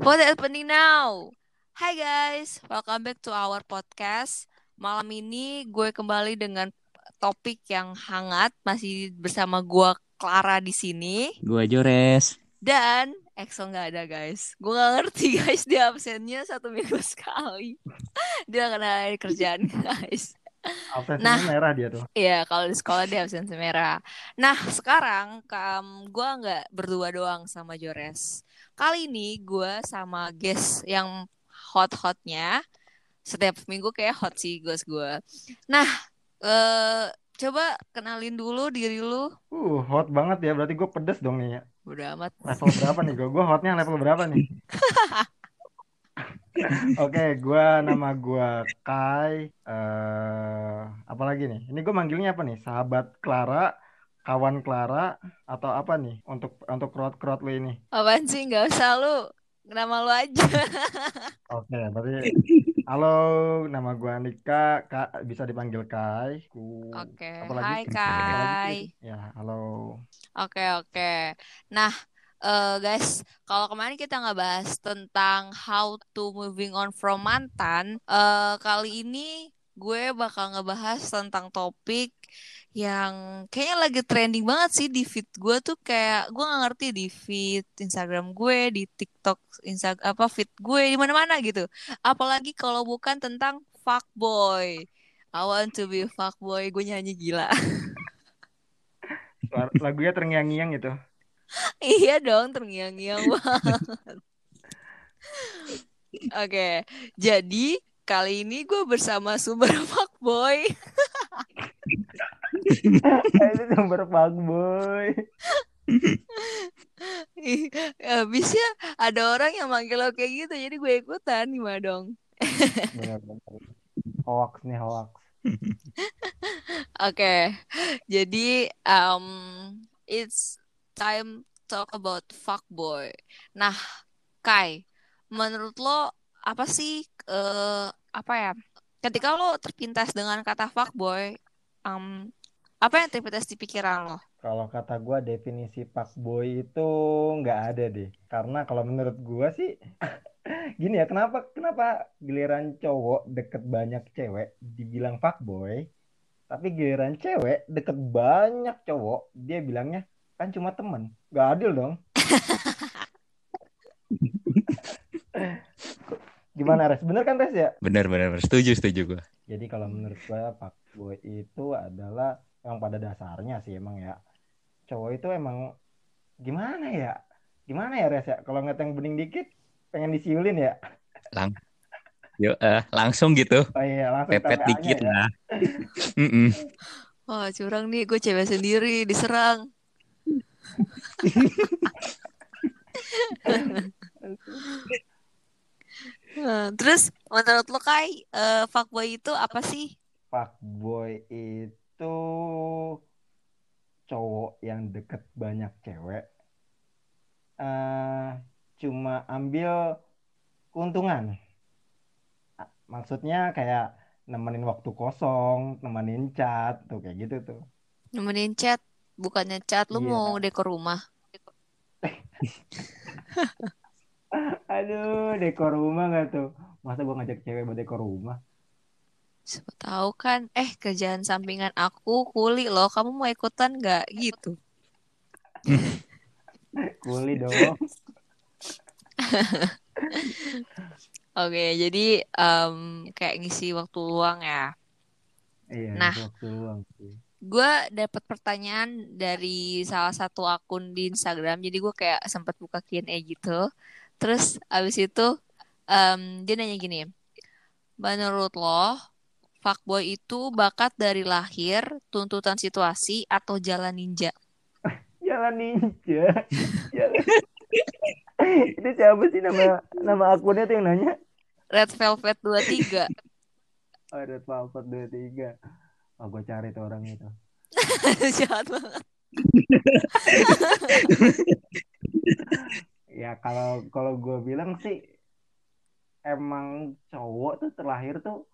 What's happening now? Hai guys, welcome back to our podcast. Malam ini gue kembali dengan topik yang hangat, masih bersama gue Clara di sini Gua Jores. dan EXO nggak ada guys. Gue nggak ngerti guys dia absennya satu minggu sekali. dia kena kerjaan guys. Absensinya Nah. merah dia tuh. Iya, kalau di sekolah dia absensi merah. Nah, sekarang kam gua nggak berdua doang sama Jores. Kali ini gue sama guest yang hot-hotnya. Setiap minggu kayak hot sih guys gue. Nah, eh coba kenalin dulu diri lu. Uh, hot banget ya. Berarti gue pedes dong nih ya. Udah amat. Level berapa nih gue? Gue hotnya level berapa nih? Oke, gua nama gua Kai. eh apa lagi nih? Ini gue manggilnya apa nih? Sahabat Clara, kawan Clara, atau apa nih? Untuk untuk crowd-crowd lu ini. Apaan sih? Nggak usah lu. Nama lu aja. Oke, berarti halo, nama gua Andika, Kak bisa dipanggil Kai. Ku, Oke. lagi? Hai Kai. lagi? Ya, halo. Oke, oke. Nah, eh, guys, kalau kemarin kita nggak bahas tentang how to moving on from mantan, eh, kali ini gue bakal ngebahas tentang topik yang kayaknya lagi trending banget sih di feed gue tuh kayak gue nggak ngerti di feed Instagram gue, di TikTok, Insta apa feed gue di mana-mana gitu. Apalagi kalau bukan tentang fuckboy. I want to be fuckboy, gue nyanyi gila. Lagunya terngiang-ngiang gitu. Iya dong, terngiang-ngiang banget. Oke, jadi kali ini gue bersama sumber fuckboy. Ini sumber fuckboy. Habisnya ada orang yang manggil lo kayak gitu, jadi gue ikutan gimana dong? Benar-benar. Hoax nih hoax. Oke, jadi um, it's time talk about fuckboy. Nah, Kai, menurut lo apa sih eh apa ya? Ketika lo terpintas dengan kata fuckboy, um, apa yang terpintas di pikiran lo? Kalau kata gua definisi fuckboy itu nggak ada deh. Karena kalau menurut gua sih gini ya, kenapa kenapa giliran cowok deket banyak cewek dibilang fuckboy, tapi giliran cewek deket banyak cowok dia bilangnya kan cuma temen. Nggak adil dong. Gimana Res? Bener kan Res ya? Bener bener bener. Setuju setuju gua. Jadi kalau menurut gua fuckboy itu adalah yang pada dasarnya sih emang ya cowok itu emang gimana ya? Gimana ya Res ya? Kalau ngeliat yang bening dikit pengen disiulin ya? Lang Yo, eh, langsung gitu. Oh iya langsung Pepet dikit ya. lah. Wah, curang nih, gue cewek sendiri diserang. Nah, terus menurut lo Kai, eh, fuckboy itu apa sih? Fuckboy itu cowok yang deket banyak cewek. eh cuma ambil keuntungan. Maksudnya kayak nemenin waktu kosong, nemenin chat, tuh kayak gitu tuh. Nemenin chat, bukannya chat, lu Iya. mau dekor rumah. Aduh, dekor rumah gak tuh? Masa gua ngajak cewek buat dekor rumah? Siapa tahu kan, eh kerjaan sampingan aku kuli loh, kamu mau ikutan nggak gitu? Kuli dong. Oke, jadi em, kayak ngisi waktu luang ya. Iya, Nah. waktu luang sih. Gue dapat pertanyaan dari salah satu akun di Instagram, jadi gue kayak sempat buka Q&A gitu. Terus abis itu em, dia nanya gini, menurut lo fuckboy itu bakat dari lahir, tuntutan situasi, atau jalan ninja? Jalan ninja. Jalan... Itu siapa sih nama nama akunnya tuh yang nanya? Red Velvet 23. Oh, Red Velvet 23. Oh, gue cari tuh orang itu. Jahat banget. Ya kalau kalau gue bilang sih emang cowok tuh terlahir tuh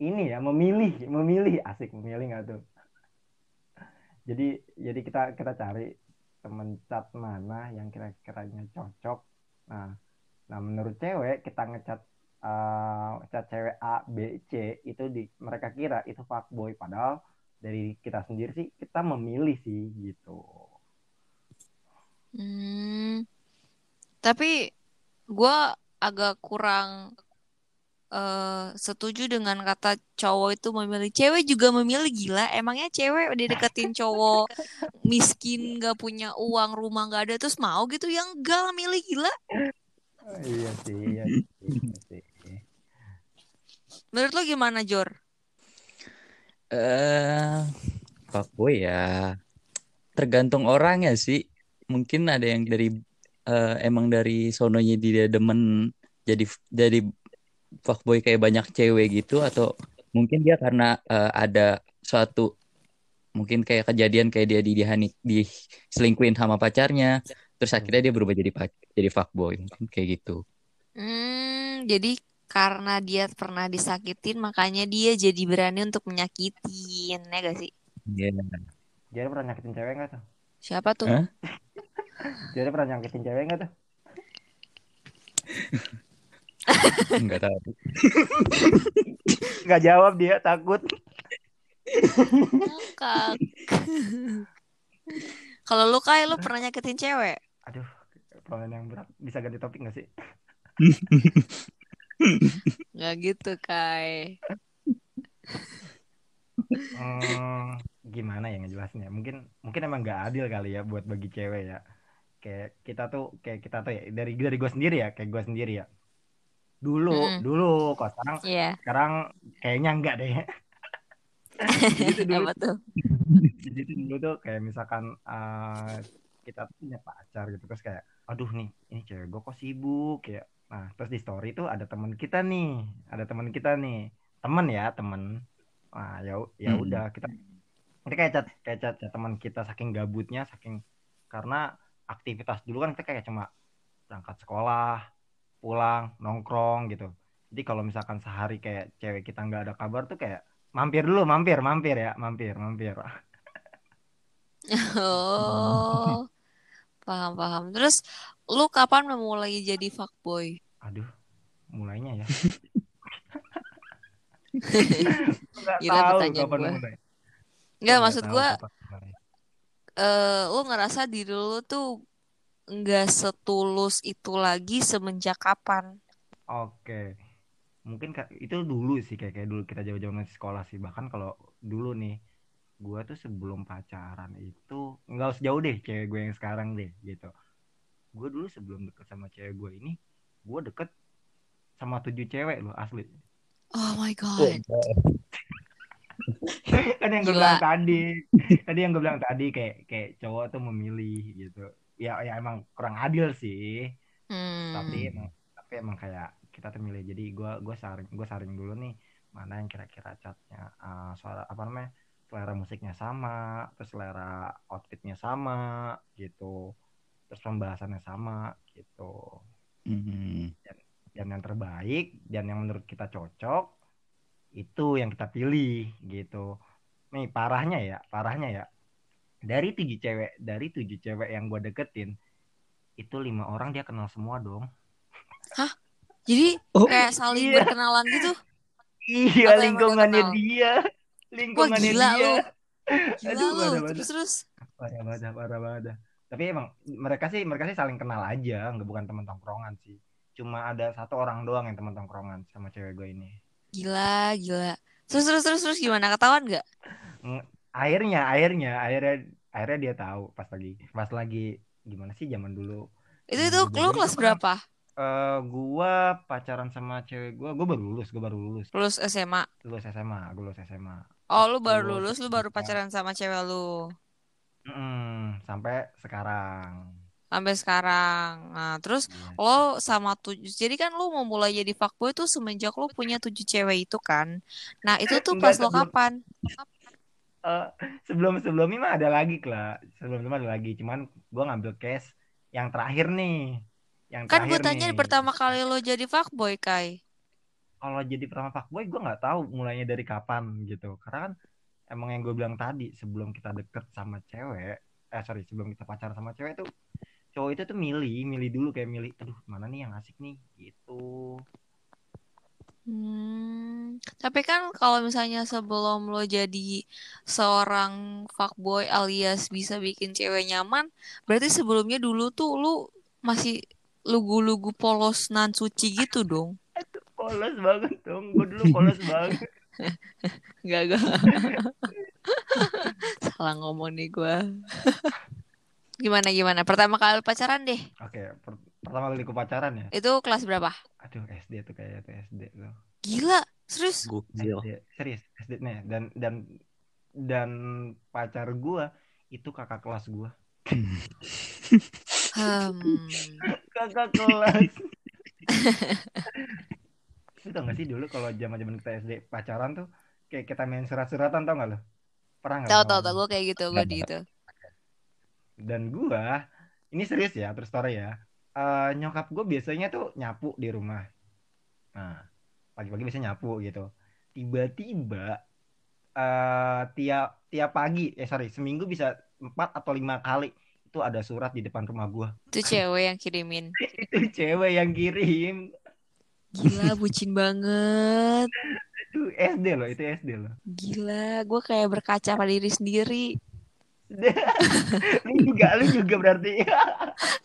ini ya memilih memilih asik memilih nggak tuh. Jadi jadi kita kita cari temen cat mana yang kira-kiranya cocok. Nah Nah, menurut cewek kita ngecat eh, cat cewek A, B, C itu di mereka kira itu fuckboy padahal dari kita sendiri sih kita memilih sih gitu. Hmm, tapi gue agak kurang eh, setuju dengan kata cowok itu memilih. Cewek juga memilih gila. Emangnya cewek udah deketin cowok miskin, gak punya uang, rumah gak ada, terus mau gitu? Yang enggak lah, milih gila. Oh, iya sih, iya sih, iya sih. Menurut lo gimana, Jor? Eh, fuckboy ya. Tergantung orangnya sih. Mungkin ada yang dari eh, emang dari sononya dia demen jadi jadi fuckboy kayak banyak cewek gitu atau mungkin dia karena eh, ada suatu mungkin kayak kejadian kayak dia di dihani diselingkuhin sama pacarnya terus akhirnya dia berubah jadi jadi fuckboy mungkin kayak gitu. Hmm, jadi karena dia pernah disakitin, makanya dia jadi berani untuk menyakitin, ya gak sih? Iya. Jadi pernah nyakitin cewek nggak tuh? Siapa tuh? Hah? Jadi pernah nyakitin cewek nggak tuh? Enggak tahu. Nggak jawab dia takut. Ngakak. Kalau lu kayak lu pernah nyakitin cewek? Aduh, pertanyaan yang berat. Bisa ganti topik nggak sih? Gak gitu, Kai. Hmm, gimana ya ngejelasinnya? Mungkin mungkin emang nggak adil kali ya buat bagi cewek ya. Kayak kita tuh kayak kita tuh ya dari dari gue sendiri ya, kayak gue sendiri ya. Dulu, Mm-mm. dulu kok sekarang Iya. sekarang kayaknya enggak deh. Jadi dulu tuh? jadi dulu tuh kayak misalkan eh, kita tuh punya pacar gitu terus kayak aduh nih ini cewek gue kok sibuk ya nah terus di story tuh ada teman kita nih ada teman kita nih temen ya temen nah ya ya Hmm. udah kita kita kayak chat kayak chat, chat teman kita saking gabutnya saking karena aktivitas dulu kan kita kayak cuma berangkat sekolah pulang nongkrong gitu jadi kalau misalkan sehari kayak cewek kita nggak ada kabar tuh kayak mampir dulu mampir mampir ya mampir mampir Oh, paham paham. Terus lu kapan memulai jadi fuckboy? Aduh, mulainya ya. Nggak tahu kapan gua. mulai. Enggak, Nggak maksud mulai. eh lu ngerasa diri lu tuh nggak setulus itu lagi semenjak kapan? Oke, mungkin itu dulu sih kayak kayak dulu kita jauh-jauh masih sekolah sih. Bahkan kalau dulu nih, gua tuh sebelum pacaran itu nggak usah jauh deh cewek gue yang sekarang deh gitu. Gue dulu sebelum deket sama cewek gue ini, gue deket sama tujuh cewek loh asli. Oh my god. kan yang gue bilang tadi tadi yang gue bilang tadi kayak kayak cowok tuh memilih gitu ya ya emang kurang adil sih. Hmm. tapi emang tapi emang kayak kita tuh milih jadi gue gue saring gue saring dulu nih mana yang kira-kira catnya. Eh, suara apa namanya selera musiknya sama terus selera outfitnya sama gitu. Terus pembahasannya sama gitu. Hmm. dan yang terbaik dan yang menurut kita cocok itu yang kita pilih gitu. Nih parahnya ya parahnya ya dari tujuh cewek dari tujuh cewek yang gue deketin itu lima orang dia kenal semua dong Jadi Oh, kayak saling iya. berkenalan gitu. iya Atau emang dia lingkungannya Wah lingkungannya gila dia lu. Gila Aduh, lu. parah. Terus terus. parah banget parah banget tapi emang mereka sih mereka sih saling kenal aja nggak bukan teman tongkrongan sih cuma ada satu orang doang yang teman tongkrongan sama cewek gue ini Gila, gila. Terus terus terus terus gimana ketahuan nggak? Akhirnya akhirnya akhirnya akhirnya dia tahu pas lagi pas lagi gimana sih zaman dulu Itu itu lu itu kelas kan, berapa? eh gua pacaran sama cewek gua gua baru lulus gua baru lulus Lulus SMA. lulus SMA gua lulus SMA Oh, lu baru gua lulus, lu baru pacaran sama cewek lu. Mm, sampai sekarang Sampai sekarang. Nah, terus Iya. lo sama tujuh. Jadi kan lu mau mulai jadi fuckboy tuh semenjak lu punya tujuh cewek itu kan. Nah, itu tuh pas lo kapan? Eh, sebelum sebelumnya mah ada lagi lah sebelum sebelumnya ada lagi. Cuman gua ngambil case yang terakhir nih. Yang Kan gue tanya nih. pertama kali lo jadi fuckboy, Kai. kalau jadi pertama fuckboy gue nggak tahu mulainya dari kapan gitu. Karena kan emang yang gue bilang tadi sebelum kita deket sama cewek eh sorry sebelum kita pacaran sama cewek tuh cowok itu tuh milih milih dulu. Kayak milih aduh mana nih yang asik nih? Gitu Hmm, tapi kan kalau misalnya sebelum lo jadi seorang fuckboy alias bisa bikin cewek nyaman, berarti sebelumnya dulu tuh lu masih lugu-lugu polos nan suci gitu dong. polos banget dong gue dulu polos banget Gak, gak. Salah ngomong nih gue. Gimana, gimana? Pertama kali pacaran deh. oke per- pertama kali ku pacaran ya Itu kelas berapa? aduh SD tuh kayak tuh SD tuh Gila, serius? Gokil. SD serius SD nih dan dan dan pacar gua itu kakak kelas gua Hmm. kakak kelas Lu tau gak sih dulu kalau zaman zaman kita SD pacaran tuh kayak kita main surat-suratan tau gak lo pernah Tahu, lo tahu, tahu. ngalamin? Gue kayak gitu, gue di itu. dan gua ini serius ya terus story ya Eh, nyokap gue biasanya tuh nyapu di rumah nah pagi-pagi biasanya nyapu gitu tiba-tiba eh tiap tiap pagi eh sorry seminggu bisa empat atau lima kali itu ada surat di depan rumah gua Itu cewek yang kirimin. itu cewek yang kirim Gila, bucin banget. itu SD loh itu SD loh Gila, gue kayak berkaca pada diri sendiri. lu juga lu juga berarti.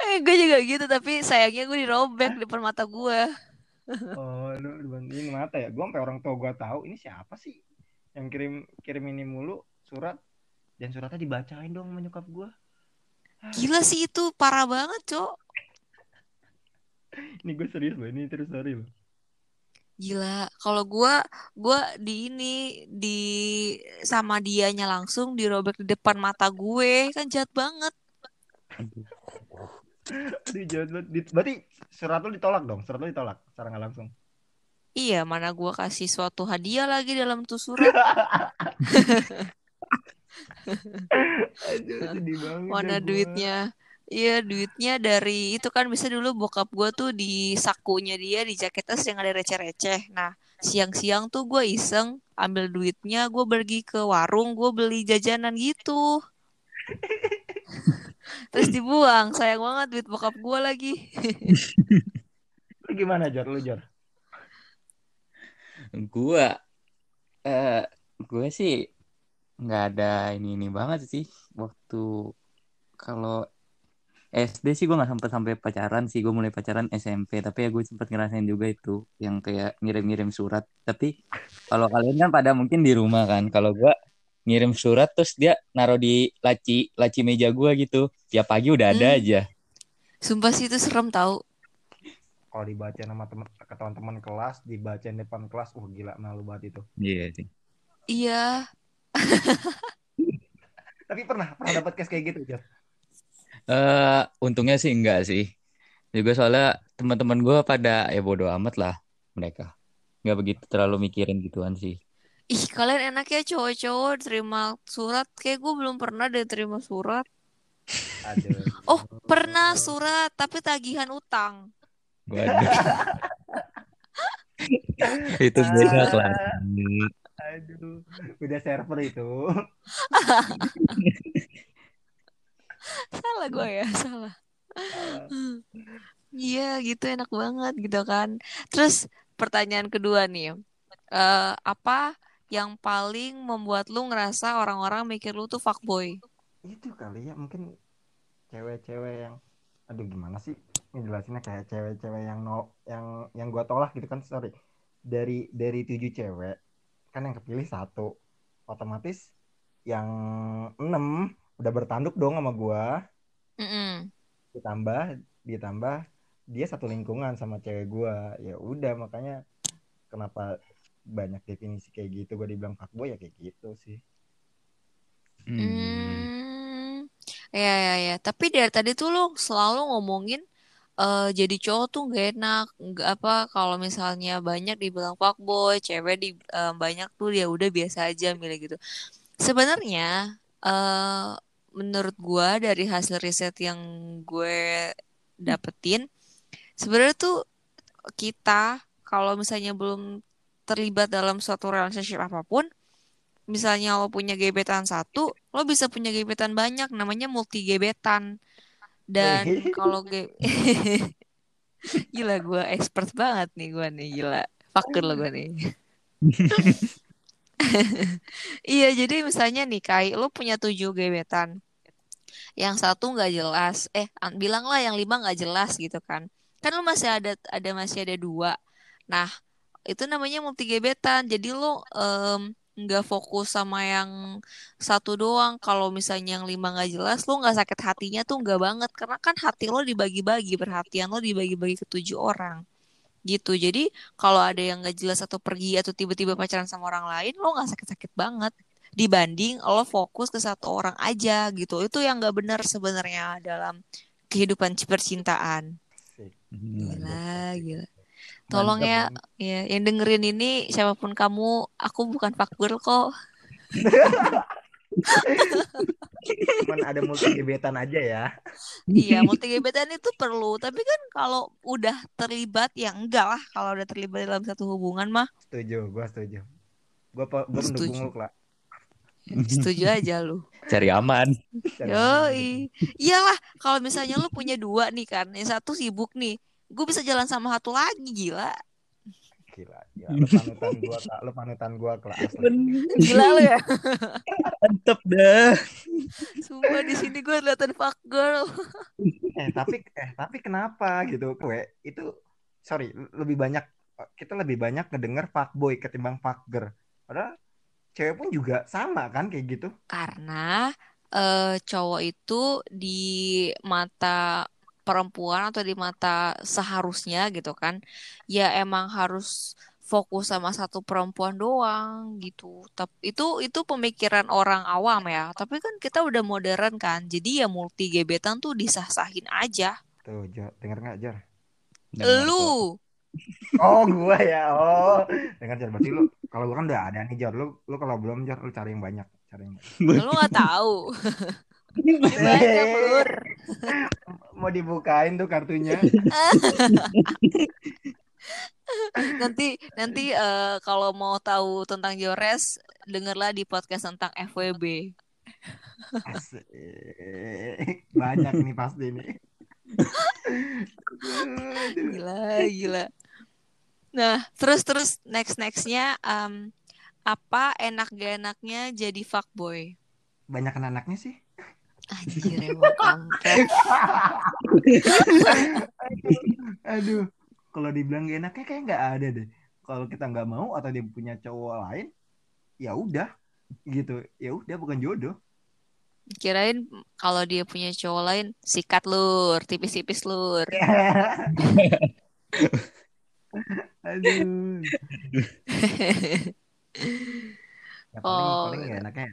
Eh, gue juga gitu, tapi sayangnya gue dirobek di depan mata gue. oh lu dibandingin mata ya? Gua sampai orang tua gua tahu ini siapa sih yang kirim kirim ini mulu surat? Dan suratnya dibacain dong sama nyokap gua. Gila sih itu, parah banget, Cok. ini gue serius loh ini terus story loh Gila, kalau gua gua di ini di sama dianya langsung dirobek di depan mata gue, kan jahat banget. Aduh. Aduh, jahat banget. Berarti surat lu ditolak dong surat lu ditolak secara nggak langsung Iya, mana gua kasih suatu hadiah lagi dalam tuh surat. aduh sedih banget Mana dah gua. Iya, duitnya dari itu kan bisa dulu bokap gua tuh di sakunya dia di jaket tas yang ada receh-receh. Nah, siang-siang tuh gue iseng ambil duitnya, gue pergi ke warung, gue beli jajanan gitu. Terus dibuang, sayang banget duit bokap gue lagi. lu gimana Jor lu Jor Gua eh gue sih nggak ada ini ini banget sih waktu kalau SD sih gue nggak sampai sampai pacaran sih gue mulai pacaran SMP tapi ya gue sempat ngerasain juga itu yang kayak ngirim-ngirim surat. Tapi kalau kalian kan pada mungkin di rumah kan kalau gue ngirim surat terus dia naruh di laci laci meja gue gitu. Tiap pagi udah ada Hmm. aja. Sumpah sih itu serem tahu. kalau dibaca nama teman ke teman-teman kelas dibacain depan kelas uh gila malu banget itu. Iya sih. Iya, tapi pernah pernah dapat case kayak gitu Jor eh untungnya sih enggak sih juga soalnya teman-teman gue pada ya bodo amat lah mereka nggak begitu terlalu mikirin gituan sih ih kalian enak ya cowok-cowok terima surat. Kayak gue belum pernah deh terima surat. aduh Oh, pernah surat tapi tagihan utang. Waduh. itu beda kelas aduh udah server itu Salah gue ya, salah. Iya gitu enak banget gitu kan. Terus pertanyaan kedua nih, eh apa yang paling membuat lu ngerasa orang-orang mikir lu tuh fuckboy? itu kali ya mungkin cewek-cewek yang aduh gimana sih ngejelasinnya kayak cewek-cewek yang no yang yang gua tolak gitu kan sorry dari dari tujuh cewek kan yang kepilih satu otomatis yang enam udah bertanduk dong sama gua Mm-mm. ditambah ditambah dia satu lingkungan sama cewek gua ya udah makanya kenapa banyak definisi kayak gitu gua dibilang fuckboy ya kayak gitu sih Hmm. Hmm, ya ya ya. Tapi dari tadi tuh lu selalu ngomongin eh jadi cowok tuh gak enak, nggak apa kalau misalnya banyak dibilang fuckboy, cewek di eh, banyak tuh ya udah biasa aja milih gitu. Sebenarnya eh menurut gua dari hasil riset yang gue dapetin, sebenarnya tuh kita kalau misalnya belum terlibat dalam suatu relationship apa pun, misalnya lo punya gebetan satu, lo bisa punya gebetan banyak, namanya multi gebetan. Dan kalau game Gila gue expert banget nih gue nih gila. Fucker lo gue nih. Iya jadi misalnya nih Kai lo punya tujuh gebetan. Yang satu nggak jelas. Eh an- bilanglah yang lima nggak jelas gitu kan. Kan lo masih ada ada masih ada dua. Nah itu namanya multi gebetan. Jadi lo em, nggak fokus sama yang satu doang. Kalau misalnya yang lima nggak jelas, lo nggak sakit hatinya tuh nggak banget. Karena kan hati lo dibagi-bagi, perhatian lo dibagi-bagi ke tujuh orang. Gitu. Jadi kalau ada yang nggak jelas atau pergi atau tiba-tiba pacaran sama orang lain, lo nggak sakit-sakit banget. Dibanding lo fokus ke satu orang aja gitu. Itu yang nggak benar sebenarnya dalam kehidupan percintaan. Hmm. Gila, gila. Tolong ya, ya, yang dengerin ini siapa pun kamu, aku bukan fuckgirl kok. Cuman ada multi gebetan aja ya. Iya, multi gebetan itu perlu, tapi kan kalau udah terlibat ya enggak lah. Kalau udah terlibat dalam satu hubungan mah Setuju, gua setuju. Gua Setuju. mendukung lu, Kla. setuju aja lu. Cari aman. Yoi. Iyalah, kalau misalnya lu punya dua nih kan, yang satu sibuk nih, gue bisa jalan sama satu lagi gila. Gila. Lu panutan gua, Kak. Lu panutan gua. Asli. Gila lu ya. Mantep dah. Sumpah di sini gue kelihatan fuck girl. Eh, tapi eh tapi kenapa gitu? Gue itu sorry, lebih banyak kita lebih banyak ngedenger fuckboy ketimbang fuckgirl. Padahal cewek pun juga sama kan kayak gitu. Karena eh, cowok itu di mata perempuan atau di mata seharusnya gitu kan, ya emang harus fokus sama satu perempuan doang gitu. Tapi itu itu pemikiran orang awam ya. Tapi kan kita udah modern kan, jadi ya multi gebetan tuh disah-sahin aja. Tuh, Jo, denger nggak? Dengar kok. Lu, Oh, gua ya. Oh, dengar Jor. Berarti lu kalau lu kan udah ada nih, Jor. Lu lu kalau belum, Jor, lu cari yang banyak, cari yang banyak. lu nggak tahu. Banyak. Mau dibukain tuh kartunya. Nanti nanti eh, kalau mau tahu tentang Jores, dengarlah di podcast tentang FWB. Asik. Banyak nih pasti nih. Gila, gila. Nah, terus terus next nextnya em, apa enak gak enaknya jadi fuckboy? Banyak anaknya sih. Anjir emang kampret. Aduh, kalau dibilang gak enaknya kayak nggak ada deh. Kalau kita nggak mau atau dia punya cowok lain, ya udah gitu. Ya udah bukan jodoh. Kirain kalau dia punya cowok lain, sikat lur, tipis-tipis lur. Aduh. Ya, paling Oh, paling enaknya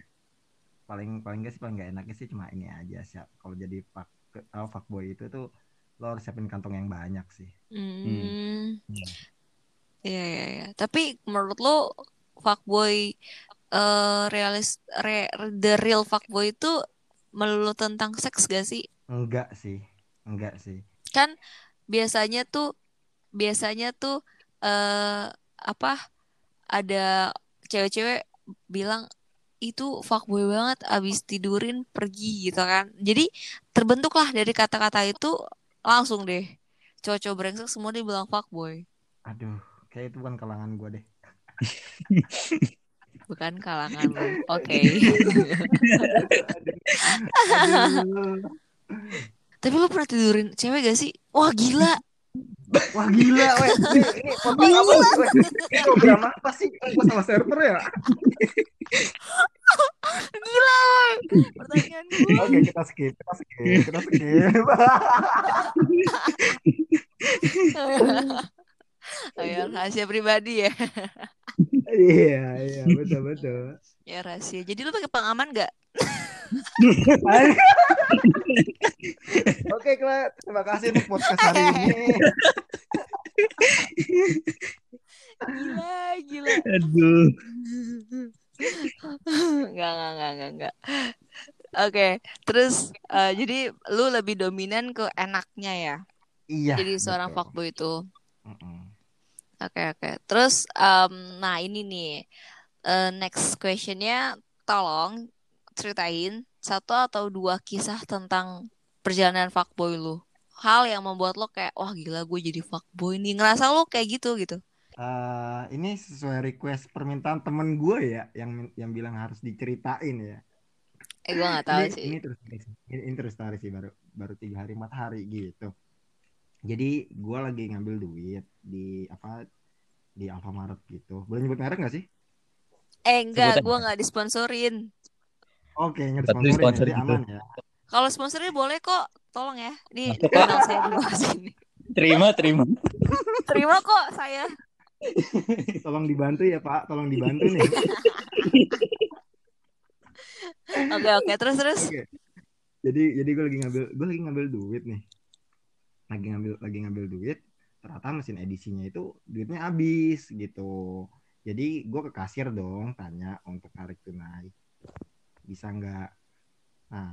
paling paling gak sih paling nggak enaknya sih cuma ini aja sih. Kalau jadi fuck oh, fuckboy itu tuh lo harus siapin kantong yang banyak sih. Hmm, Hmm. iya iya iya. Tapi menurut lo fuckboy eh realis re- the real fuckboy itu melulu tentang seks gak sih? Enggak sih, enggak sih. Kan biasanya tuh biasanya tuh eh apa ada cewek-cewek bilang itu fuckboy banget abis tidurin pergi gitu kan. Jadi terbentuklah dari kata-kata itu langsung deh. Cowok-cowok brengsek semua dibilang fuckboy. Aduh, kayak itu bukan kalangan gue deh. bukan kalangan lu oke. Aduh. tapi lu pernah tidurin cewek gak sih? Wah gila Wah gila, weh. Ini, podcast apa sih, weh? Ini program apa sih? Gue salah server ya? gila pertanyaan gue Oke, kita skip, kita skip, kita skip. oh, ya, rahasia pribadi ya Iya, iya, betul, betul. ya rahasia jadi lu pakai pengaman gak Oke, Kla. Terima kasih untuk podcast hari ini. gila gila Aduh. Enggak, enggak, enggak, enggak, enggak. Oke, terus eh, jadi lu lebih dominan ke enaknya ya. Iya. Jadi seorang betul. fuckboy itu. Oke, oke. Terus em, nah ini nih. eh, next questionnya tolong ceritain satu atau dua kisah tentang perjalanan fuckboy lu? Hal yang membuat lo kayak, wah gila gue jadi fuckboy nih. Ngerasa lo kayak gitu gitu. Eh, ini sesuai request permintaan temen gue ya yang yang bilang harus diceritain ya. Eh gue gak tahu ini, sih. ini terus ini, ini terus tarik sih baru baru tiga hari empat hari gitu. Jadi gue lagi ngambil duit di apa di Alfamaret gitu. Boleh nyebut merek gak sih? Eh enggak, gue gak disponsorin. Oke, nggak Tapi disponsorin sponsor gitu. aman ya. Kalau sponsornya boleh kok, tolong ya. Ini Masuk, kanal saya di bawah sini. Terima, terima. Terima kok saya. Tolong dibantu ya Pak, tolong dibantu nih. Oke oke, terus terus. Oke. Jadi jadi gue lagi ngambil gue lagi ngambil duit nih. Lagi ngambil lagi ngambil duit. Ternyata mesin edisinya itu duitnya habis gitu. Jadi gue ke kasir dong tanya untuk tarik tunai. Bisa nggak? Nah,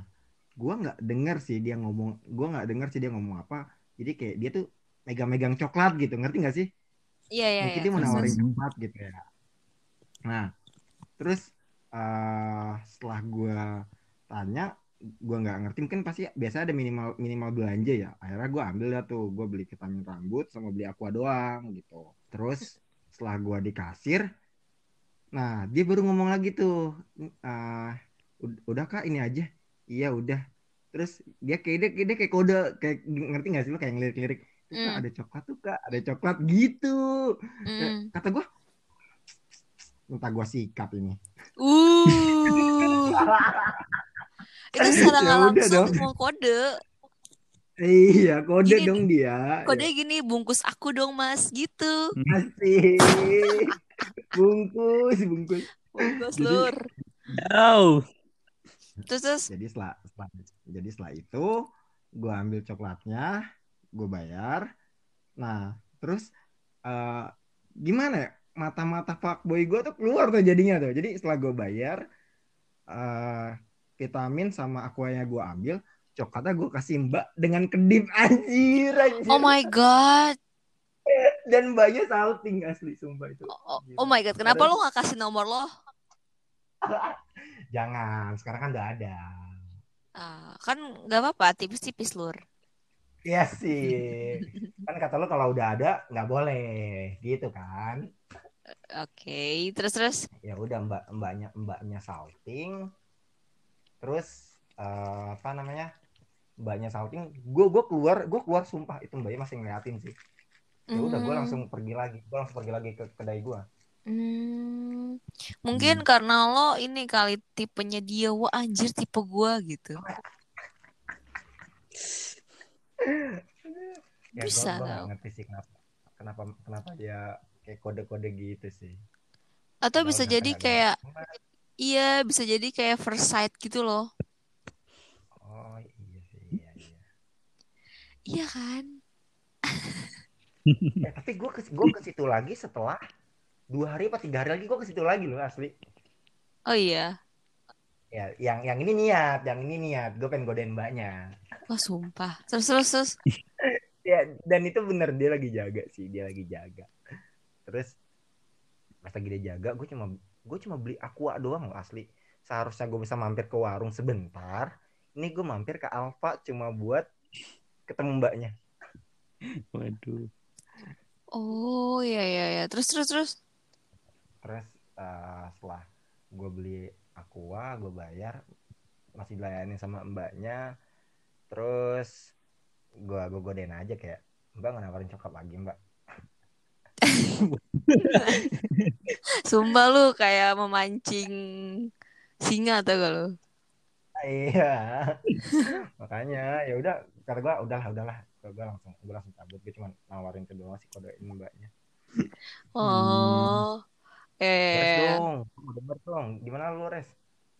gue nggak dengar sih dia ngomong. Gue nggak dengar sih dia ngomong apa. Jadi kayak dia tuh megang-megang coklat gitu. Ngerti nggak sih? Iya iya mungkin iya. dia mau nawarin coklat gitu ya. Nah, terus eh setelah gue tanya, gue nggak ngerti mungkin pasti biasa ada minimal minimal belanja ya. Akhirnya gue ambil dah tuh, gue beli vitamin rambut sama beli aqua doang gitu. Terus setelah gue di kasir, nah dia baru ngomong lagi tuh, eh "Ud- udah kak ini aja, iya udah. Terus dia kayak dia, kayak dia kayak kode kayak ngerti nggak sih lo kayak ngelirik-lirik, "Tuh, Kak, Hmm. ada coklat tuh kak, ada coklat gitu. Hmm. kata gue entah gue sikat ini Uh. Itu secara Ya langsung dong. mau kode. iya kode Gini dong dia Kode gini bungkus aku dong mas gitu. asik bungkus bungkus Bungkus Jadi- lur. Jauh. Terus terus. jadi setelah, setelah jadi setelah itu gue ambil coklatnya gue bayar nah terus eh, gimana ya mata-mata fuckboy gue tuh keluar tuh jadinya tuh jadi setelah gue bayar eh vitamin sama aquanya gue ambil coklatnya gue kasih mbak dengan kedip anjir anjir Oh my god. dan mbaknya salting asli sumpah itu Oh, oh my god. Kenapa lo nggak kasih nomor lo? jangan sekarang kan udah ada Ah, kan nggak apa-apa. Tipis-tipis lur. Iya sih kan kata lo kalau udah ada nggak boleh gitu kan Oke. Terus terus. ya udah mbak mbaknya mbaknya salting terus eh, apa namanya mbaknya salting gue gue keluar gue keluar sumpah itu mbaknya masih ngeliatin sih ya udah gue Hmm. langsung pergi lagi gue langsung pergi lagi ke kedai gue Hmm, mungkin karena lo ini kali tipenya dia, wah anjir tipe gua gitu. ya Bisa gue tau. gak ngerti sih kenapa kenapa kenapa dia kayak kode-kode gitu sih Atau bisa jadi kayak, ada. iya bisa jadi kayak first sight gitu loh. oh iya sih iya iya Iya kan? Eh, tapi gue ke gue ke situ lagi setelah dua hari apa tiga hari lagi gue ke situ lagi loh asli Oh iya. ya yang yang ini niat yang ini niat gue pengen godain mbaknya Wah sumpah. Terus terus terus. ya dan itu bener dia lagi jaga sih dia lagi jaga terus pas lagi dia jaga gue cuma gue cuma beli aqua doang loh asli seharusnya gue bisa mampir ke warung sebentar ini gue mampir ke Alfa cuma buat ketemu mbaknya Waduh. Oh iya iya iya. Terus terus terus. Terus eh, setelah gue beli aqua gue bayar masih dilayani sama mbaknya. Terus gue gue godain aja kayak mbak nggak nawarin coklat lagi mbak. Sumpah lu kayak memancing singa atau gak lu? iya. Makanya ya udah kata gue udahlah udahlah. Gue langsung gue langsung cabut gue cuma nawarin ke doang sih kodein mbaknya. Oh. Eh. dong denger dong gimana lu res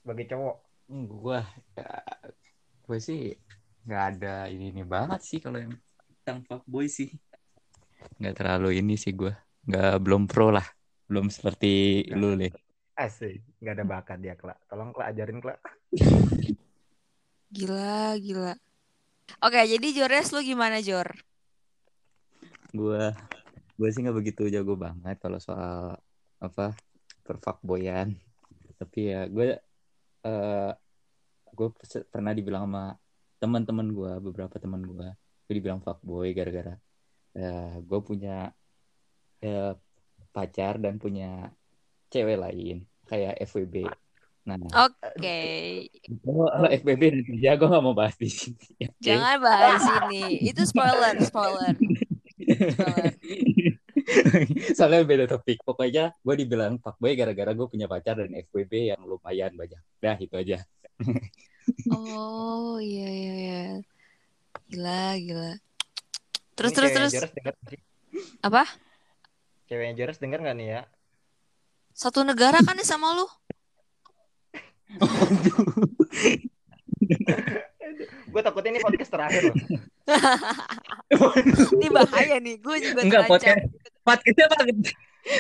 sebagai cowok Gua ya, gue sih nggak ada ini ini banget sih kalau yang tentang fuckboy sih. Nggak terlalu ini sih gua. Nggak belum pro lah. Belum seperti lu deh. asik nggak ada bakat dia kelak tolong kelak ajarin kelak Gila, gila. Oke, jadi Jores lu gimana Jor? Gua gue sih nggak begitu jago banget kalau soal apa perfakboyan. Tapi ya gue eh gue pernah dibilang sama teman-teman gue beberapa teman gue gue dibilang fuckboy gara-gara ya gue punya ya, pacar dan punya cewek lain kayak FWB nah Oke. oh, FWB nanti ya gue gak mau bahas di sini Oke. Jangan bahas ini. Itu spoiler, spoiler. Spoiler. soalnya beda topik pokoknya gue dibilang fuckboy gara-gara gue punya pacar dan FWB yang lumayan banyak dah itu aja Oh, iya iya iya. Gila, gila. Terus Ini terus cewek terus. Apa? Ceweknya Joros denger nggak nih ya? Satu negara kan nih sama lu? Gue takutnya ini podcast terakhir loh. Ini bahaya nih. Gue juga Enggak terancam. podcast podcastnya apa?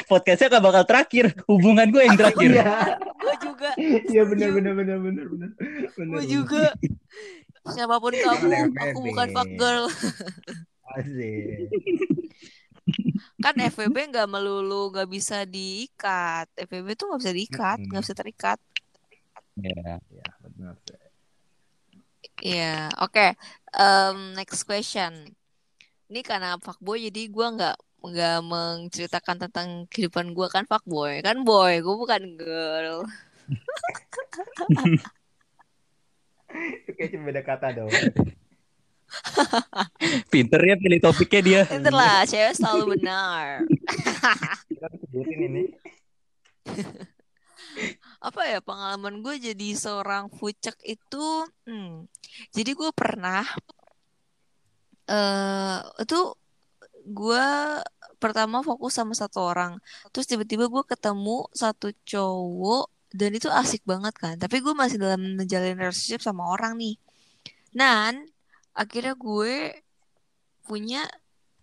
Podcastnya gak bakal terakhir. Hubungan gue yang terakhir. Iya. Gue juga. Iya benar benar benar benar benar. Benar, Gue benar. juga. Siapa pun kamu, aku bukan fuck girl. Asik. Kan FWB nggak melulu nggak bisa diikat. FWB tuh nggak bisa diikat, nggak bisa terikat. Ya. Ya benar. Iya, oke. Em, next question. Ini karena fuckboy jadi gue nggak nggak menceritakan tentang kehidupan gue kan fuckboy kan boy gue bukan girl Itu kayak cuma beda kata dong. Pinter ya pilih topiknya dia. Pinter lah cewek selalu benar Kita sebutin ini. apa ya pengalaman gue jadi seorang fucek itu hmm, jadi gue pernah eh itu gue pertama fokus sama satu orang. Terus tiba-tiba gue ketemu satu cowok dan itu asik banget kan. Tapi gue masih dalam menjalin relationship sama orang nih. Dan akhirnya gue punya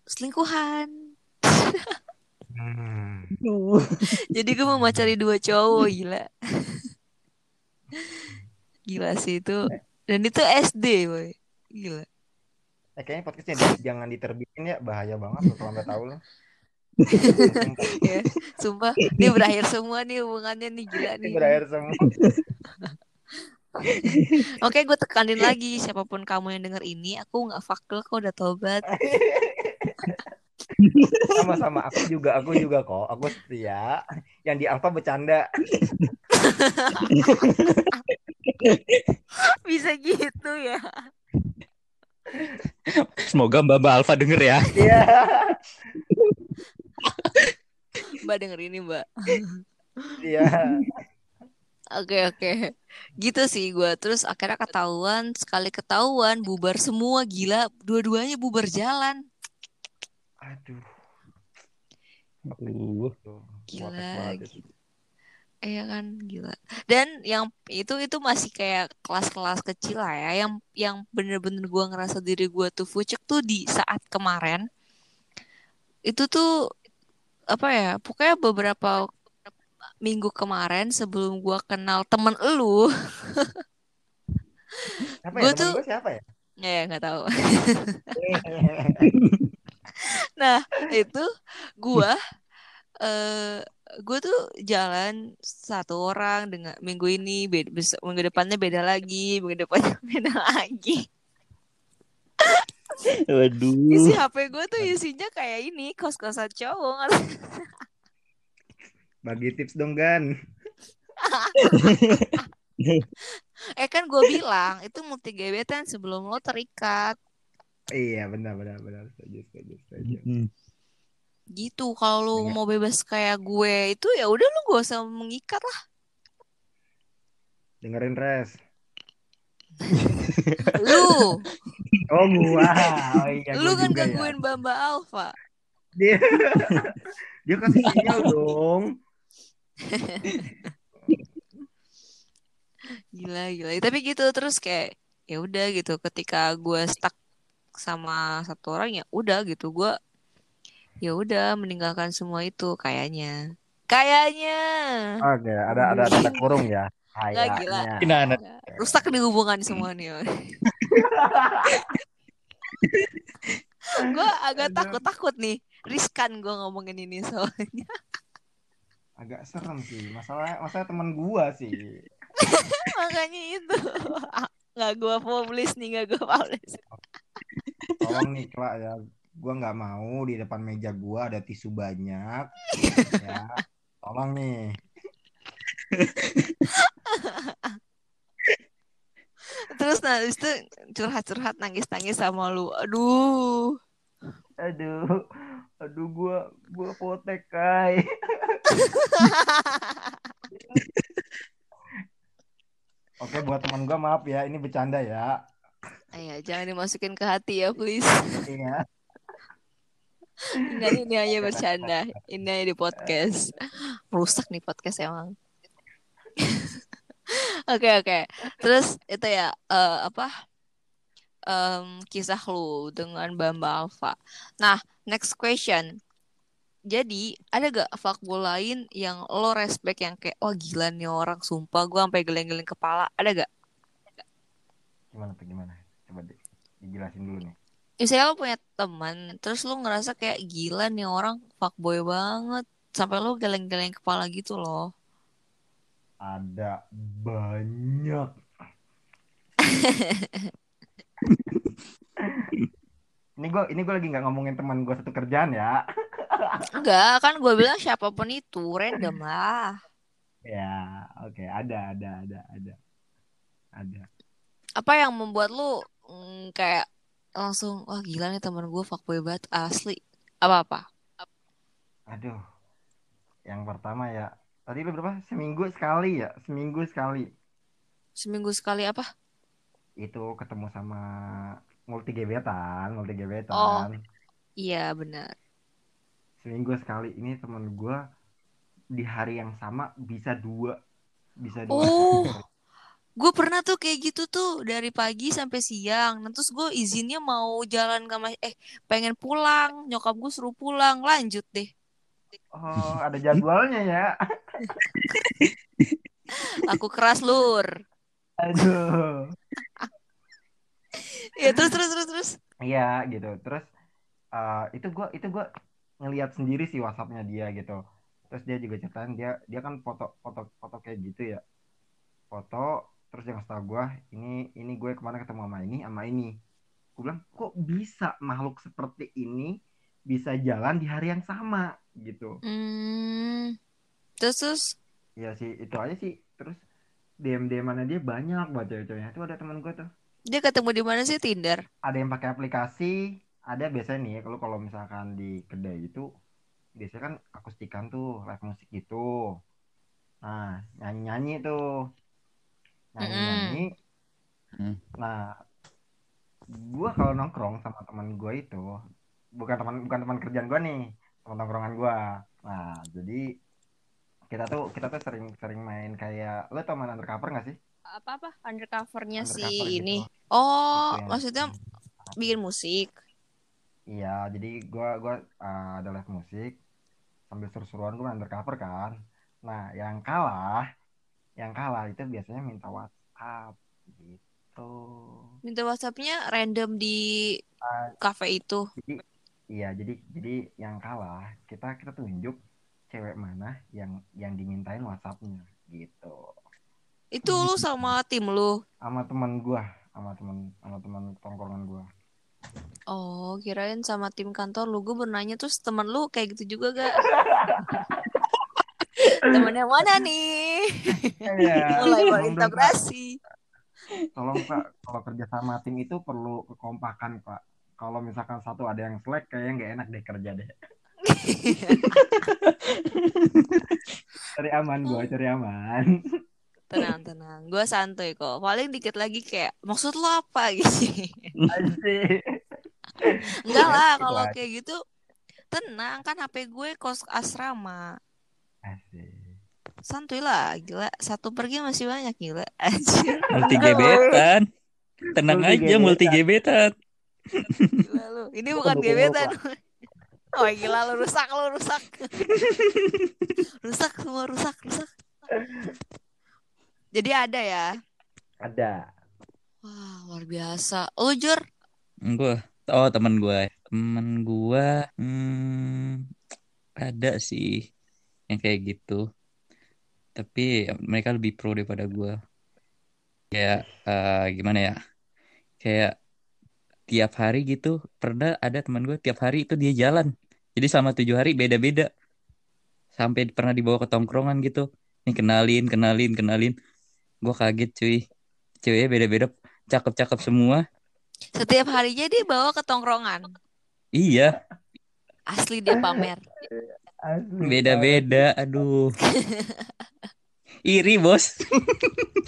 selingkuhan. Hmm. Jadi gue mau cari dua cowok gila. Gila sih itu. Dan itu SD boy. Gila. Eh, kayaknya podcastnya di- jangan diterbitin ya bahaya banget kalau nggak tahu loh. ya sumpah ini berakhir semua nih hubungannya nih gila Ini nih. Berakhir semua. oke gue tekanin lagi siapa pun kamu yang denger ini aku nggak girl kok udah tobat Sama-sama aku juga aku juga kok. Aku setia. Yang di Alfa bercanda. bisa gitu ya Semoga Mbak Mbak Alfa denger ya. Iya. mbak denger ini mbak Iya. Oke oke gitu sih gue terus akhirnya ketahuan sekali ketahuan bubar semua gila dua-duanya bubar jalan Aduh. Aduh. Tuh, Gila, itu. gila. Iya kan gila. Dan yang itu itu masih kayak kelas-kelas kecil lah ya. Yang yang bener-bener gua ngerasa diri gua tuh fucek tuh di saat kemarin. Itu tuh apa ya? Pokoknya beberapa minggu kemarin sebelum gua kenal temen elu. Siapa Gua ya? Temen tuh- gue siapa ya? Ya nggak tahu. Nah itu gua eh gue tuh jalan satu orang dengan minggu ini beda, minggu depannya beda lagi minggu depannya beda lagi isi Waduh. HP gue tuh isinya kayak ini kos kosan cowok Bagi tips dong Gan. eh kan gue bilang itu multi gebetan sebelum lo terikat Iya benar benar benar setuju setuju setuju. Hmm. gitu kalau Iya. mau bebas kayak gue itu ya udah lo gak usah mengikat lah Dengerin res. lu Oh gua. Oh iya lu gua kan ya. gangguin Bamba Alpha Dia dia kasih sinyal dong. Gila gila. Tapi gitu terus kayak ya udah gitu ketika gue stuck sama satu orang ya udah gitu gue ya udah meninggalkan semua itu kayaknya. Kayaknya. Oke, ada ada tanda kurung ya. Nggak gila. Kayaknya. Nah, nah. Rusak di hubungan semua nih. gue agak Aduh. takut-takut nih. Riskan gue ngomongin ini soalnya. Agak serem sih. Masalah masalah teman gua sih. Makanya itu. Nggak gue publish nih, nggak gue publish. Tolong nih Kak ya, gua nggak mau di depan meja gua ada tisu banyak. ya, tolong nih. Terus nah itu curhat-curhat nangis-nangis sama lu. Aduh. Aduh, aduh gua gua potek kai. Oke, buat teman gua maaf ya, ini bercanda ya. Ayo, jangan dimasukin ke hati ya, please. Iya. Ini hanya bercanda. Ini hanya di podcast. Rusak nih podcast emang. Oke, oke. Terus itu ya, eh, apa? em, kisah lu dengan Bamba Alpha. Nah, next question. Jadi, ada gak fuckboy lain yang lo respect yang kayak, oh gila nih orang, sumpah gue sampai geleng-geleng kepala. Ada gak? Gimana tuh gimana? Dijelasin dulu nih. Misalnya lo punya teman, terus lo ngerasa kayak gila nih orang fuckboy banget. Sampai lo geleng-geleng kepala gitu loh. Ada banyak. Ini gue ini gue lagi nggak ngomongin teman gue satu kerjaan ya. Enggak, kan gue bilang siapa pun itu, random lah. Ya, oke, ada ada ada ada. Ada. Apa yang membuat lo mm, kayak langsung, wah gila nih teman gue fuckboy banget, asli. Apa-apa? Aduh. Yang pertama ya, tadi lu berapa? Seminggu sekali ya, seminggu sekali. Seminggu sekali apa? Itu ketemu sama multi gebetan, multi Oh. gebetan. Iya, benar. Seminggu sekali. Ini temen gue di hari yang sama bisa dua, bisa dua Oh. gue pernah tuh kayak gitu tuh dari pagi sampai siang. Nah, terus gue izinnya mau jalan ke mas eh pengen pulang, nyokap gue suruh pulang, lanjut deh. Oh, ada jadwalnya ya. Aku keras lur. Aduh. Ya terus terus terus terus. Iya gitu. Terus eh, itu gua itu gua ngelihat sendiri sih WhatsAppnya dia gitu. Terus dia juga ceritain dia dia kan foto foto foto kayak gitu ya. Foto terus dia ngasih tau gua ini ini gue ke mana ketemu sama ini sama ini. Gue bilang kok bisa makhluk seperti ini bisa jalan di hari yang sama gitu. Hmm. Terus terus. Ya sih itu aja sih. Terus DM DM mana dia banyak buat cewek-ceweknya. Itu ada teman gue tuh. Dia ketemu di mana sih Tinder? ada yang pakai aplikasi ada biasanya nih kalau kalau misalkan di kedai itu biasanya kan akustikan tuh live musik gitu nah nyanyi nyanyi tuh nyanyi nyanyi Hmm. nah gua kalau nongkrong sama teman gua itu bukan teman bukan teman kerjaan gua nih teman nongkrongan gua nah jadi kita tuh kita tuh sering sering main kayak lo tau main undercover gak sih Apa apa undercovernya si undercover gitu ini? Oh, Itu yang- maksudnya bikin musik. Iya, jadi gua gua uh, ada live musik sambil seru-seruan gua undercover kan. Nah, yang kalah, yang kalah itu biasanya minta WhatsApp gitu. Minta WhatsAppnya random di Ah. cafe itu. Jadi iya, jadi jadi yang kalah kita kita tunjuk cewek mana yang yang dimintain WhatsAppnya gitu. Itu lu sama tim lu. Sama teman gua, sama teman sama teman tongkrongan gua. Oh, kirain sama tim kantor lu. Gue bernanya terus temen lu kayak gitu juga gak? Temen yang mana nih? Iya, Mulai berintegrasi. Tolong Pak, kalau kerja sama tim itu perlu kekompakan Pak. Kalau misalkan satu ada yang slack, kayaknya nggak enak deh kerja deh. Cari aman gua, cari aman. Tenang, tenang. Gue santuy kok. Paling dikit lagi kayak, maksud lo apa gitu? Asik. Enggak lah, Asik kalau kayak gitu tenang kan HP gue kos asrama. Asik. Santuy lah, gila. Satu pergi masih banyak gila. Anjir, Multi gebetan. Tenang Multi aja multi gebetan. gila lu. Ini bukan gebetan. Oh gila lu rusak lu rusak. rusak semua rusak rusak. Jadi ada ya. Ada. Wah, luar biasa. Lu Jur, Gua oh teman gua. Temen gua hmm, ada sih yang kayak gitu. Tapi mereka lebih pro daripada gua. kayak eh, gimana ya? Kayak tiap hari gitu pernah ada teman gue tiap hari itu dia jalan. Jadi selama tujuh hari beda-beda. Sampai pernah dibawa ke tongkrongan gitu. Nih kenalin kenalin kenalin. Gue kaget cuy. Ceweknya beda-beda cakep-cakep semua. Setiap harinya dia bawa ke tongkrongan. iya. Asli dia pamer. Asli. beda-beda aduh iri bos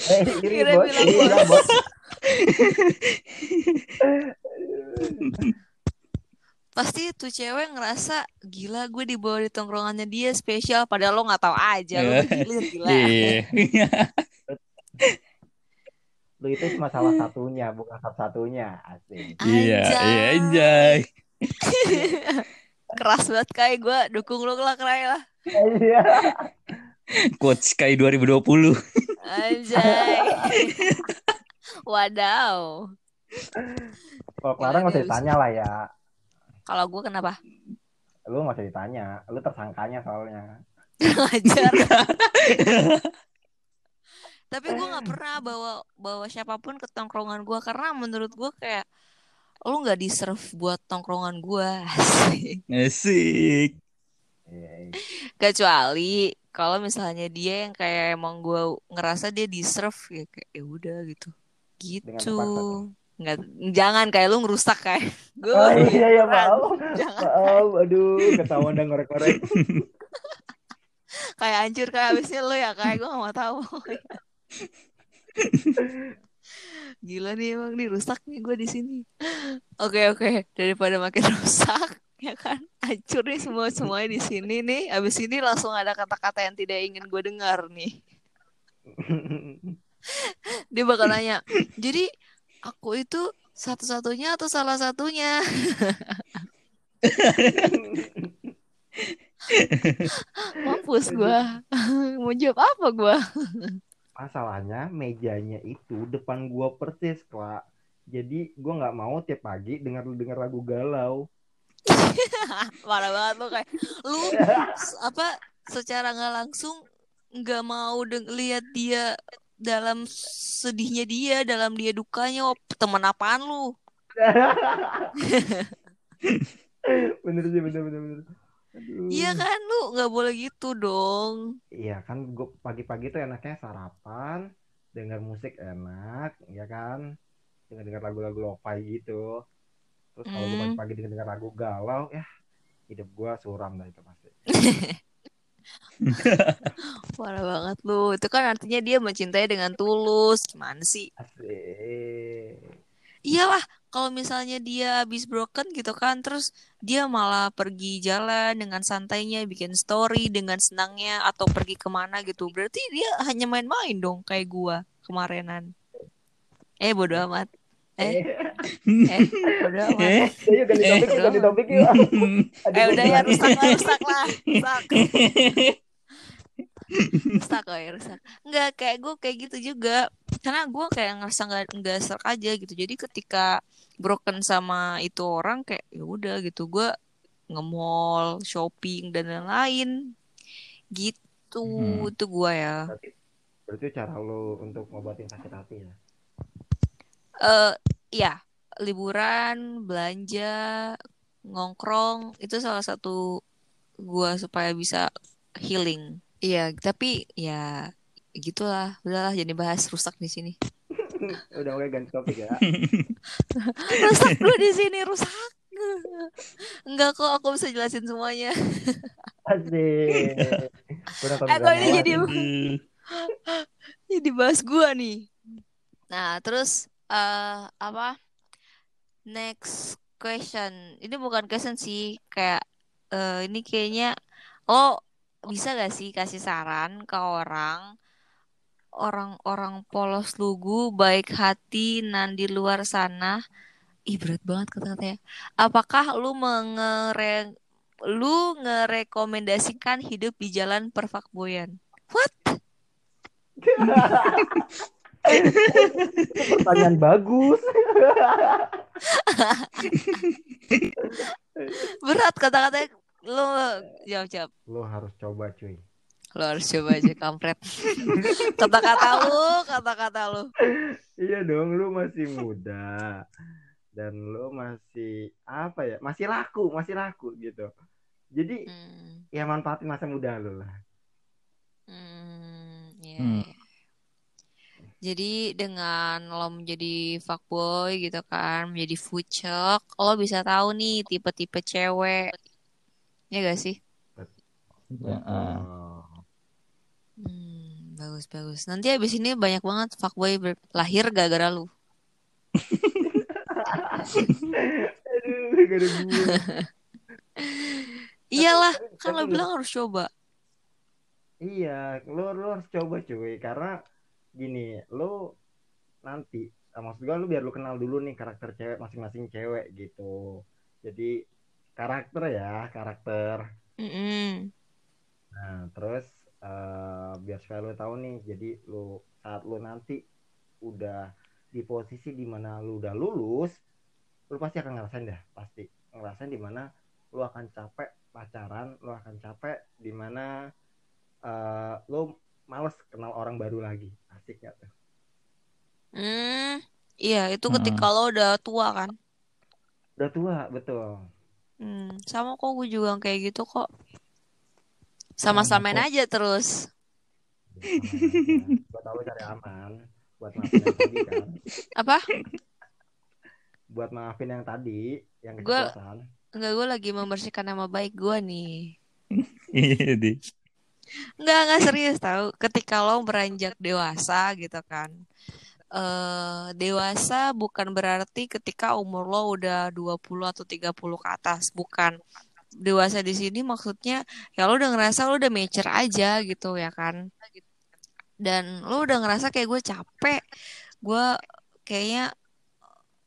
Eh, iri, Kira bos. bilang Iri, bos. bos. Pasti tuh cewek ngerasa gila gue dibawa di tongkrongannya dia spesial padahal lo nggak tahu aja lo gilir gila. Iya. Lu itu cuma salah satunya, bukan satu-satunya. Asik. Iya, iya, Anjay. Keras banget kayak gue dukung lo lah Kray lah. Iya. Quotes Sky 2020. Anjay. Wadaw. Kalau Clara nggak usah ditanya lah ya. Kalau gue kenapa? Lu nggak usah ditanya. Lu tersangkanya soalnya. Ngajar. Tapi gue nggak pernah bawa bawa siapa pun ke tongkrongan gue karena menurut gue kayak lu nggak deserve buat tongkrongan gue. Asik. Asik. Iya, iya. Kecuali kalau misalnya dia yang kayak emang gue ngerasa dia deserve ya kayak ya udah gitu. Gitu. Nggak, jangan kayak lu ngerusak kayak gue. Oh iya iya maaf. Jangan Maaf, aduh, ketahuan dan ngorek-ngorek. kayak hancur kayak abisnya lu ya kayak gue gak mau tahu. Gila nih emang nih rusak nih gue di sini. Oke oke daripada makin rusak ya kan hancur nih semua semuanya di sini nih. Abis ini langsung ada kata-kata yang tidak ingin gue dengar nih. Dia bakal nanya. Jadi aku itu satu-satunya atau salah satunya? Mampus gue. Mau jawab apa gue? Masalahnya mejanya itu depan gua persis, Kak. Jadi gua nggak mau tiap pagi dengar dengar lagu galau. Parah banget lo kayak lu apa secara nggak langsung nggak mau lihat dia dalam sedihnya dia, dalam dia dukanya. Oh, teman apaan lu? bener sih, bener bener bener. Iya kan lu nggak boleh gitu dong. Iya kan gua pagi-pagi tuh enaknya sarapan, dengar musik enak, ya kan? Dengar-dengar lagu-lagu lo-fi gitu. Terus kalau Hmm. pagi-pagi dengar lagu galau, ya hidup gua suram dah itu pasti. Parah banget lu. Itu kan artinya dia mencintai dengan tulus. Gimana sih? Asik. Iyalah, kalau misalnya dia habis broken gitu kan, terus dia malah pergi jalan dengan santainya, bikin story dengan senangnya, atau pergi ke mana gitu. Berarti dia hanya main-main dong, kayak gua kemarinan. Eh, bodo amat. Eh, eh, bodo amat. Eh, ganti Eh. yuk, ganti topik yuk. Aduh, Eh, udah ya, rusak lah, rusak lah. Rusak. rusak kok ya rusak. Nggak kayak gue kayak gitu juga. Karena gue kayak ngerasa nggak nggak serak aja gitu. Jadi ketika broken sama itu orang kayak ya udah gitu. Gue nge-mall shopping dan lain-lain. Gitu. Hmm. itu gue ya. Berarti, berarti cara lo untuk ngobatin sakit hati ya? eh ya liburan belanja ngongkrong itu salah satu gue supaya bisa healing iya tapi ya gitulah. Udahlah jadi bahas rusak di sini. Udah oke ganti topik ya. rusak gue di sini rusak. Enggak kok aku bisa jelasin semuanya. Asik. Gua Eh, kok ini jadi- jadi bahas gue nih. Nah terus eh apa? Next question. Ini bukan question sih kayak eh, ini kayaknya lo bisa gak sih kasih saran ke orang orang-orang polos lugu baik hati nan di luar sana? Ih berat banget kata-katanya apakah lu mengere lu ngerekomendasikan hidup di jalan perfakboyan? What? Pertanyaan bagus. berat kata-katanya lu jawab jawab Lo harus coba cuy. Lo harus coba aja kampret. Kata-kata lu, kata-kata lu. Iya dong, lu masih muda dan lu masih apa ya? Masih laku, masih laku gitu. Jadi Hmm, ya manfaatin masa muda lu lah. hmm, iya, Hmm. iya. Jadi dengan lo menjadi fuckboy gitu kan, menjadi fucek, lo bisa tahu nih tipe-tipe cewek. Ya gak sih? Ya. Oh. Hmm, bagus bagus. Nanti abis ini banyak banget fuckboy ber- lahir gara-gara lu. Aduh, gue. Iyalah, kan lo bilang harus coba. Iya, lu, lu harus coba cuy karena gini, lu nanti maksud gua lu biar lu kenal dulu nih karakter cewek masing-masing cewek gitu. Jadi karakter ya, karakter. Mm-mm. Nah, terus eh, biar supaya lu tahu nih, jadi lu saat lu nanti udah di posisi di mana lu udah lulus, lu pasti akan ngerasain dah, pasti ngerasain di mana lu akan capek pacaran, lu akan capek di mana eh lu males kenal orang baru lagi, asik gak tuh? Hmm, iya itu Hmm. ketika lo udah tua kan. Udah tua, betul. Hmm, sama kok gue juga kayak gitu kok. Sama-samain kok. aja terus. Buat tahu cari aman, buat maafin yang tadi kan, Apa? buat maafin yang tadi, yang Gua- keceplosan. Enggak, gue lagi membersihkan nama baik gue nih. Iya deh. Enggak, enggak serius tahu. Ketika lo beranjak dewasa gitu kan. Eh dewasa bukan berarti ketika umur lo udah 20 atau 30 ke atas, bukan. Dewasa di sini maksudnya ya lo udah ngerasa lo udah mature aja gitu ya kan. Dan lo udah ngerasa kayak gue capek. Gue kayaknya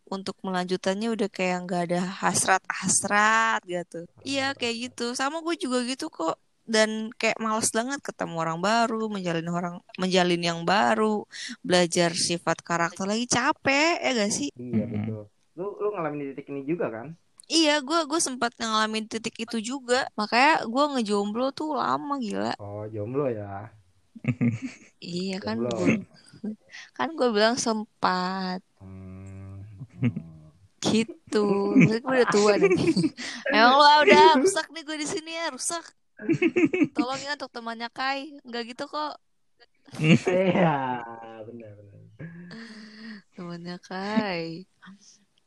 untuk melanjutannya udah kayak nggak ada hasrat-hasrat gitu. Iya kayak gitu. Sama gue juga gitu kok. Dan kayak males banget ketemu orang baru, menjalin orang, menjalin yang baru, belajar sifat karakter lagi capek ya gak sih? Iya, betul. Lu lu ngalamin di titik ini juga kan? Iya, gue gue sempat ngalamin titik itu juga. Makanya gue ngejomblo tuh lama gila. Oh, jomblo ya. Iya kan gue kan gue bilang sempat Hmm. hmm. gitu. Gue udah tua nih. Emang lo udah rusak nih gue di sini ya rusak. Tolong ya untuk temannya Kai. Enggak gitu kok. Iya, benar benar. Temannya Kai.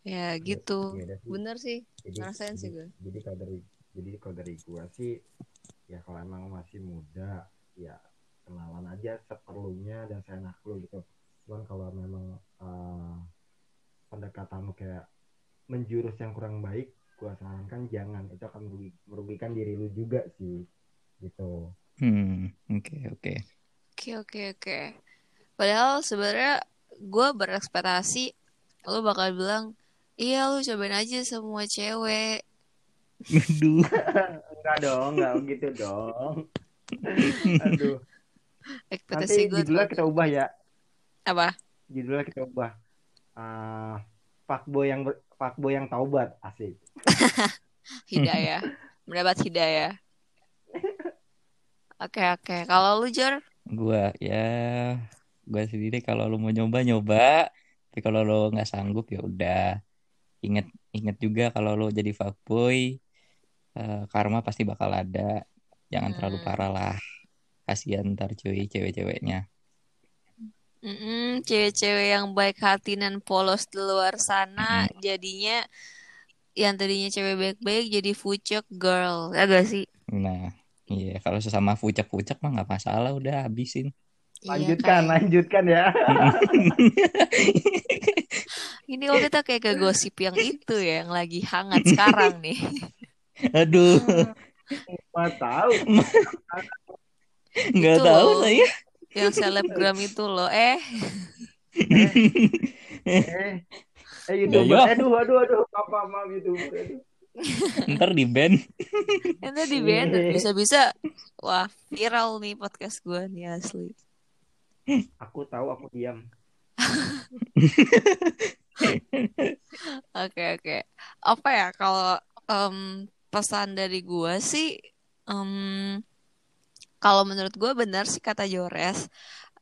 Ya gitu. Iya, dah sih. Bener sih. Jadi, Ngerasain sih gue. Jadi kalau dari jadi kalau dari gua sih ya kalau emang masih muda ya kenalan aja seperlunya dan seenak lu gitu. Cuman kalau memang eh, pendekatan lu kayak menjurus yang kurang baik, gua sarankan jangan. Itu akan merugi- merugikan diri lu juga sih. Gitu. Hmm, oke oke. Oke oke oke. Padahal sebenarnya gue berekspektasi lo bakal bilang, iya lu cobain aja semua cewek. Aduh. Enggak dong, enggak gitu dong. Aduh. Ekspektasi Nanti gue judulnya kita ubah ya. apa? Judulnya kita ubah. Eh fuckboy yang ber- fuckboy yang taubat asik. Hidayah. Mendapat hidayah. Oke oke. Kalau lu Jor, Gua ya gua sendiri kalau lu mau nyoba nyoba, tapi kalau lu nggak sanggup ya udah. Ingat ingat juga kalau lu jadi fuckboy eh, karma pasti bakal ada. Jangan terlalu Hmm. parah lah. Kasihan ntar cuy cewek-ceweknya. Mm-mm, cewek-cewek yang baik hati dan polos di luar sana jadinya yang tadinya cewek baik-baik jadi fucek girl. Ya gak sih? Nah, iya kalau sesama fucek-fucek mah nggak masalah udah habisin. Iya, Lanjutkan, kayak- lanjutkan ya. Ini kok kita kayak ke gosip yang itu ya, yang lagi hangat sekarang nih. Aduh, Mau tahu. nggak tahu saya. Yang selebgram itu loh. Eh, Eh, eh Ya, YouTuber. ya. Aduh, aduh, aduh. Apa maaf YouTuber. Aduh. Ntar di band. itu di band bisa-bisa. Wah, viral nih podcast gue nih asli. Aku tahu, aku diam. Oke, oke. Apa ya kalau em, pesan dari gue sih em, kalau menurut gue benar sih kata Jores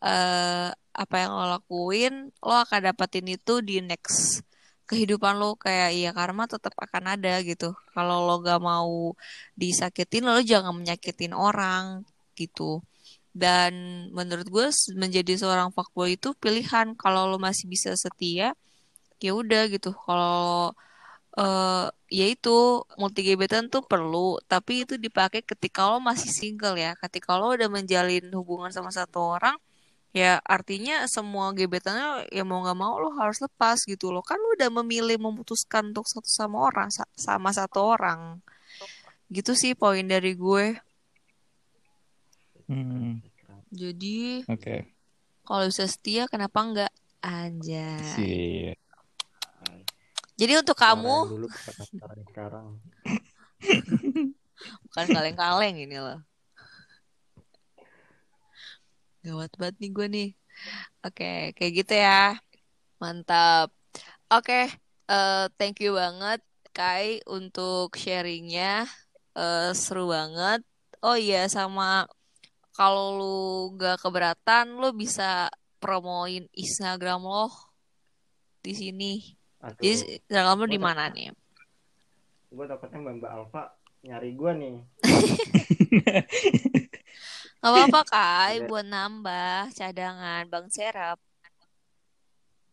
eh apa yang lo lakuin lo akan dapetin itu di next kehidupan lo kayak iya karma tetap akan ada gitu. Kalau lo gak mau disakitin lo jangan menyakitin orang gitu. Dan menurut gue menjadi seorang fuckboy itu pilihan. Kalau lo masih bisa setia ya udah gitu. Kalau eh ya itu multi gebetan tuh perlu tapi itu dipakai ketika lo masih single ya. Ketika lo udah menjalin hubungan sama satu orang ya artinya semua gebetannya ya mau nggak mau lo harus lepas gitu lo kan lo udah memilih memutuskan untuk satu sama orang sa- sama satu orang. Gitu sih poin dari gue. Hmm, jadi Oke. kalau bisa setia kenapa enggak anjay. Sip. Jadi untuk kamu dulu sekarang sekarang. bukan kaleng-kaleng ini loh. Gawat banget nih gue nih. Oke kayak gitu ya. Mantap. Oke eh, thank you banget Kai untuk sharingnya. Eh, seru banget. Oh iya sama kalau lu gak keberatan lu bisa promoin Instagram lo di sini Aduh, jadi Instagram lu di mana nih gue takutnya Mbak Mbak Alfa nyari gue nih. Gak apa-apa Kai buat nambah cadangan Bang Serap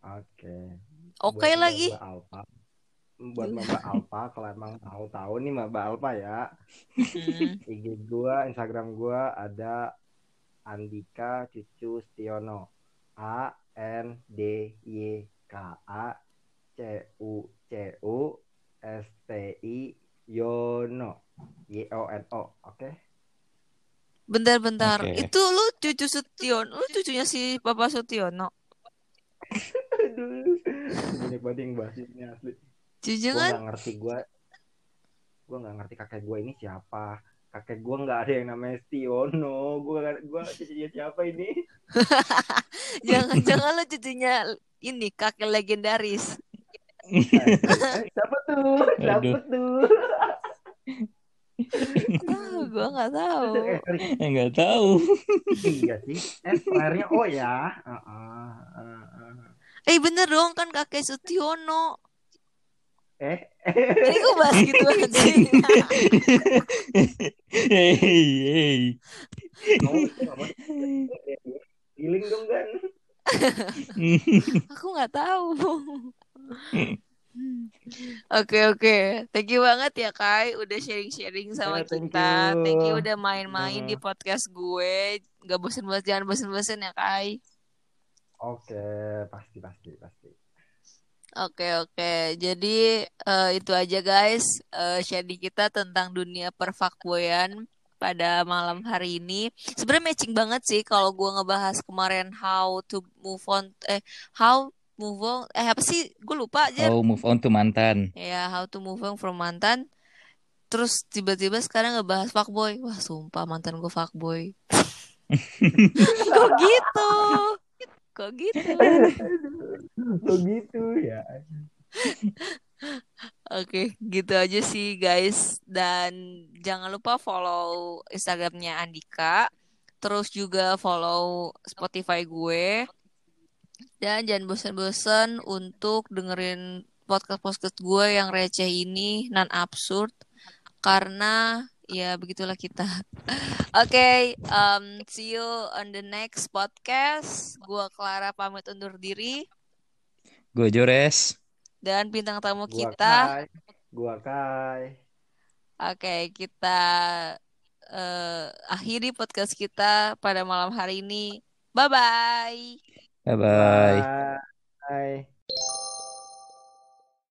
Oke. Oke Buat lagi. Mbak Alfa. Buat Mbak Alfa kalau emang mau tahu nih Mbak Alfa ya. Hmm. IG gua, Instagram gua ada Andika Cucu Stiono. A N D Y K A C U C U S T I Yono. Y O N O. Oke. Bentar-bentar. Oke. Itu lu cucu Sutiono, lu cucunya si Bapak Sutiono. Aduh. Banyak banget yang bahas ini asli. Cucu Gua kan? nggak ngerti gua gua nggak ngerti kakek gua ini siapa. Kakek gua nggak ada yang namanya Stiono. Gua nggak- gua cucunya siapa ini? Jangan-jangan lu cucunya ini kakek legendaris. Eh, siapa tuh? Siapa Aduh. tuh? Ah, gua nggak tahu. Eh. Eh, nggak tahu. iya sih. Eh, terakhirnya oh ya. Heeh, heeh. Eh bener dong kan kakek Sutiono. Eh, Ini kok bahas gitu itu nggak mau healing dong kan? Aku nggak tahu. Oke oke, thank you banget ya Kai, udah sharing-sharing sama Ya, thank kita. you. Thank you udah main-main Hmm. di podcast gue. Gak bosen-bosen, jangan bosen-bosen ya Kai. Oke, pasti pasti pasti. Oke oke, jadi eh, itu aja guys eh, sharing kita tentang dunia perfakboyan pada malam hari ini. Sebenarnya matching banget sih kalau gue ngebahas kemarin how to move on, eh how move on, eh apa sih? Gue lupa aja. Oh, move on to mantan. Ya, how to move on from mantan. Terus tiba-tiba sekarang ngebahas fuckboy. Wah, sumpah mantan gue fuckboy. Kok gitu? Kok gitu? Kok gitu ya? Oke, gitu aja sih guys. Dan jangan lupa follow Instagramnya Andika. Terus juga follow Spotify gue. Dan jangan bosan-bosan untuk dengerin podcast-podcast gue yang receh ini, non absurd. Karena ya begitulah kita. Oke, um, see you on the next podcast. Gue Clara pamit undur diri. Gue Jores dan bintang tamu gua kita Kai. gua Kai. Oke, okay, kita uh, akhiri podcast kita pada malam hari ini. Bye bye. Bye bye. Bye.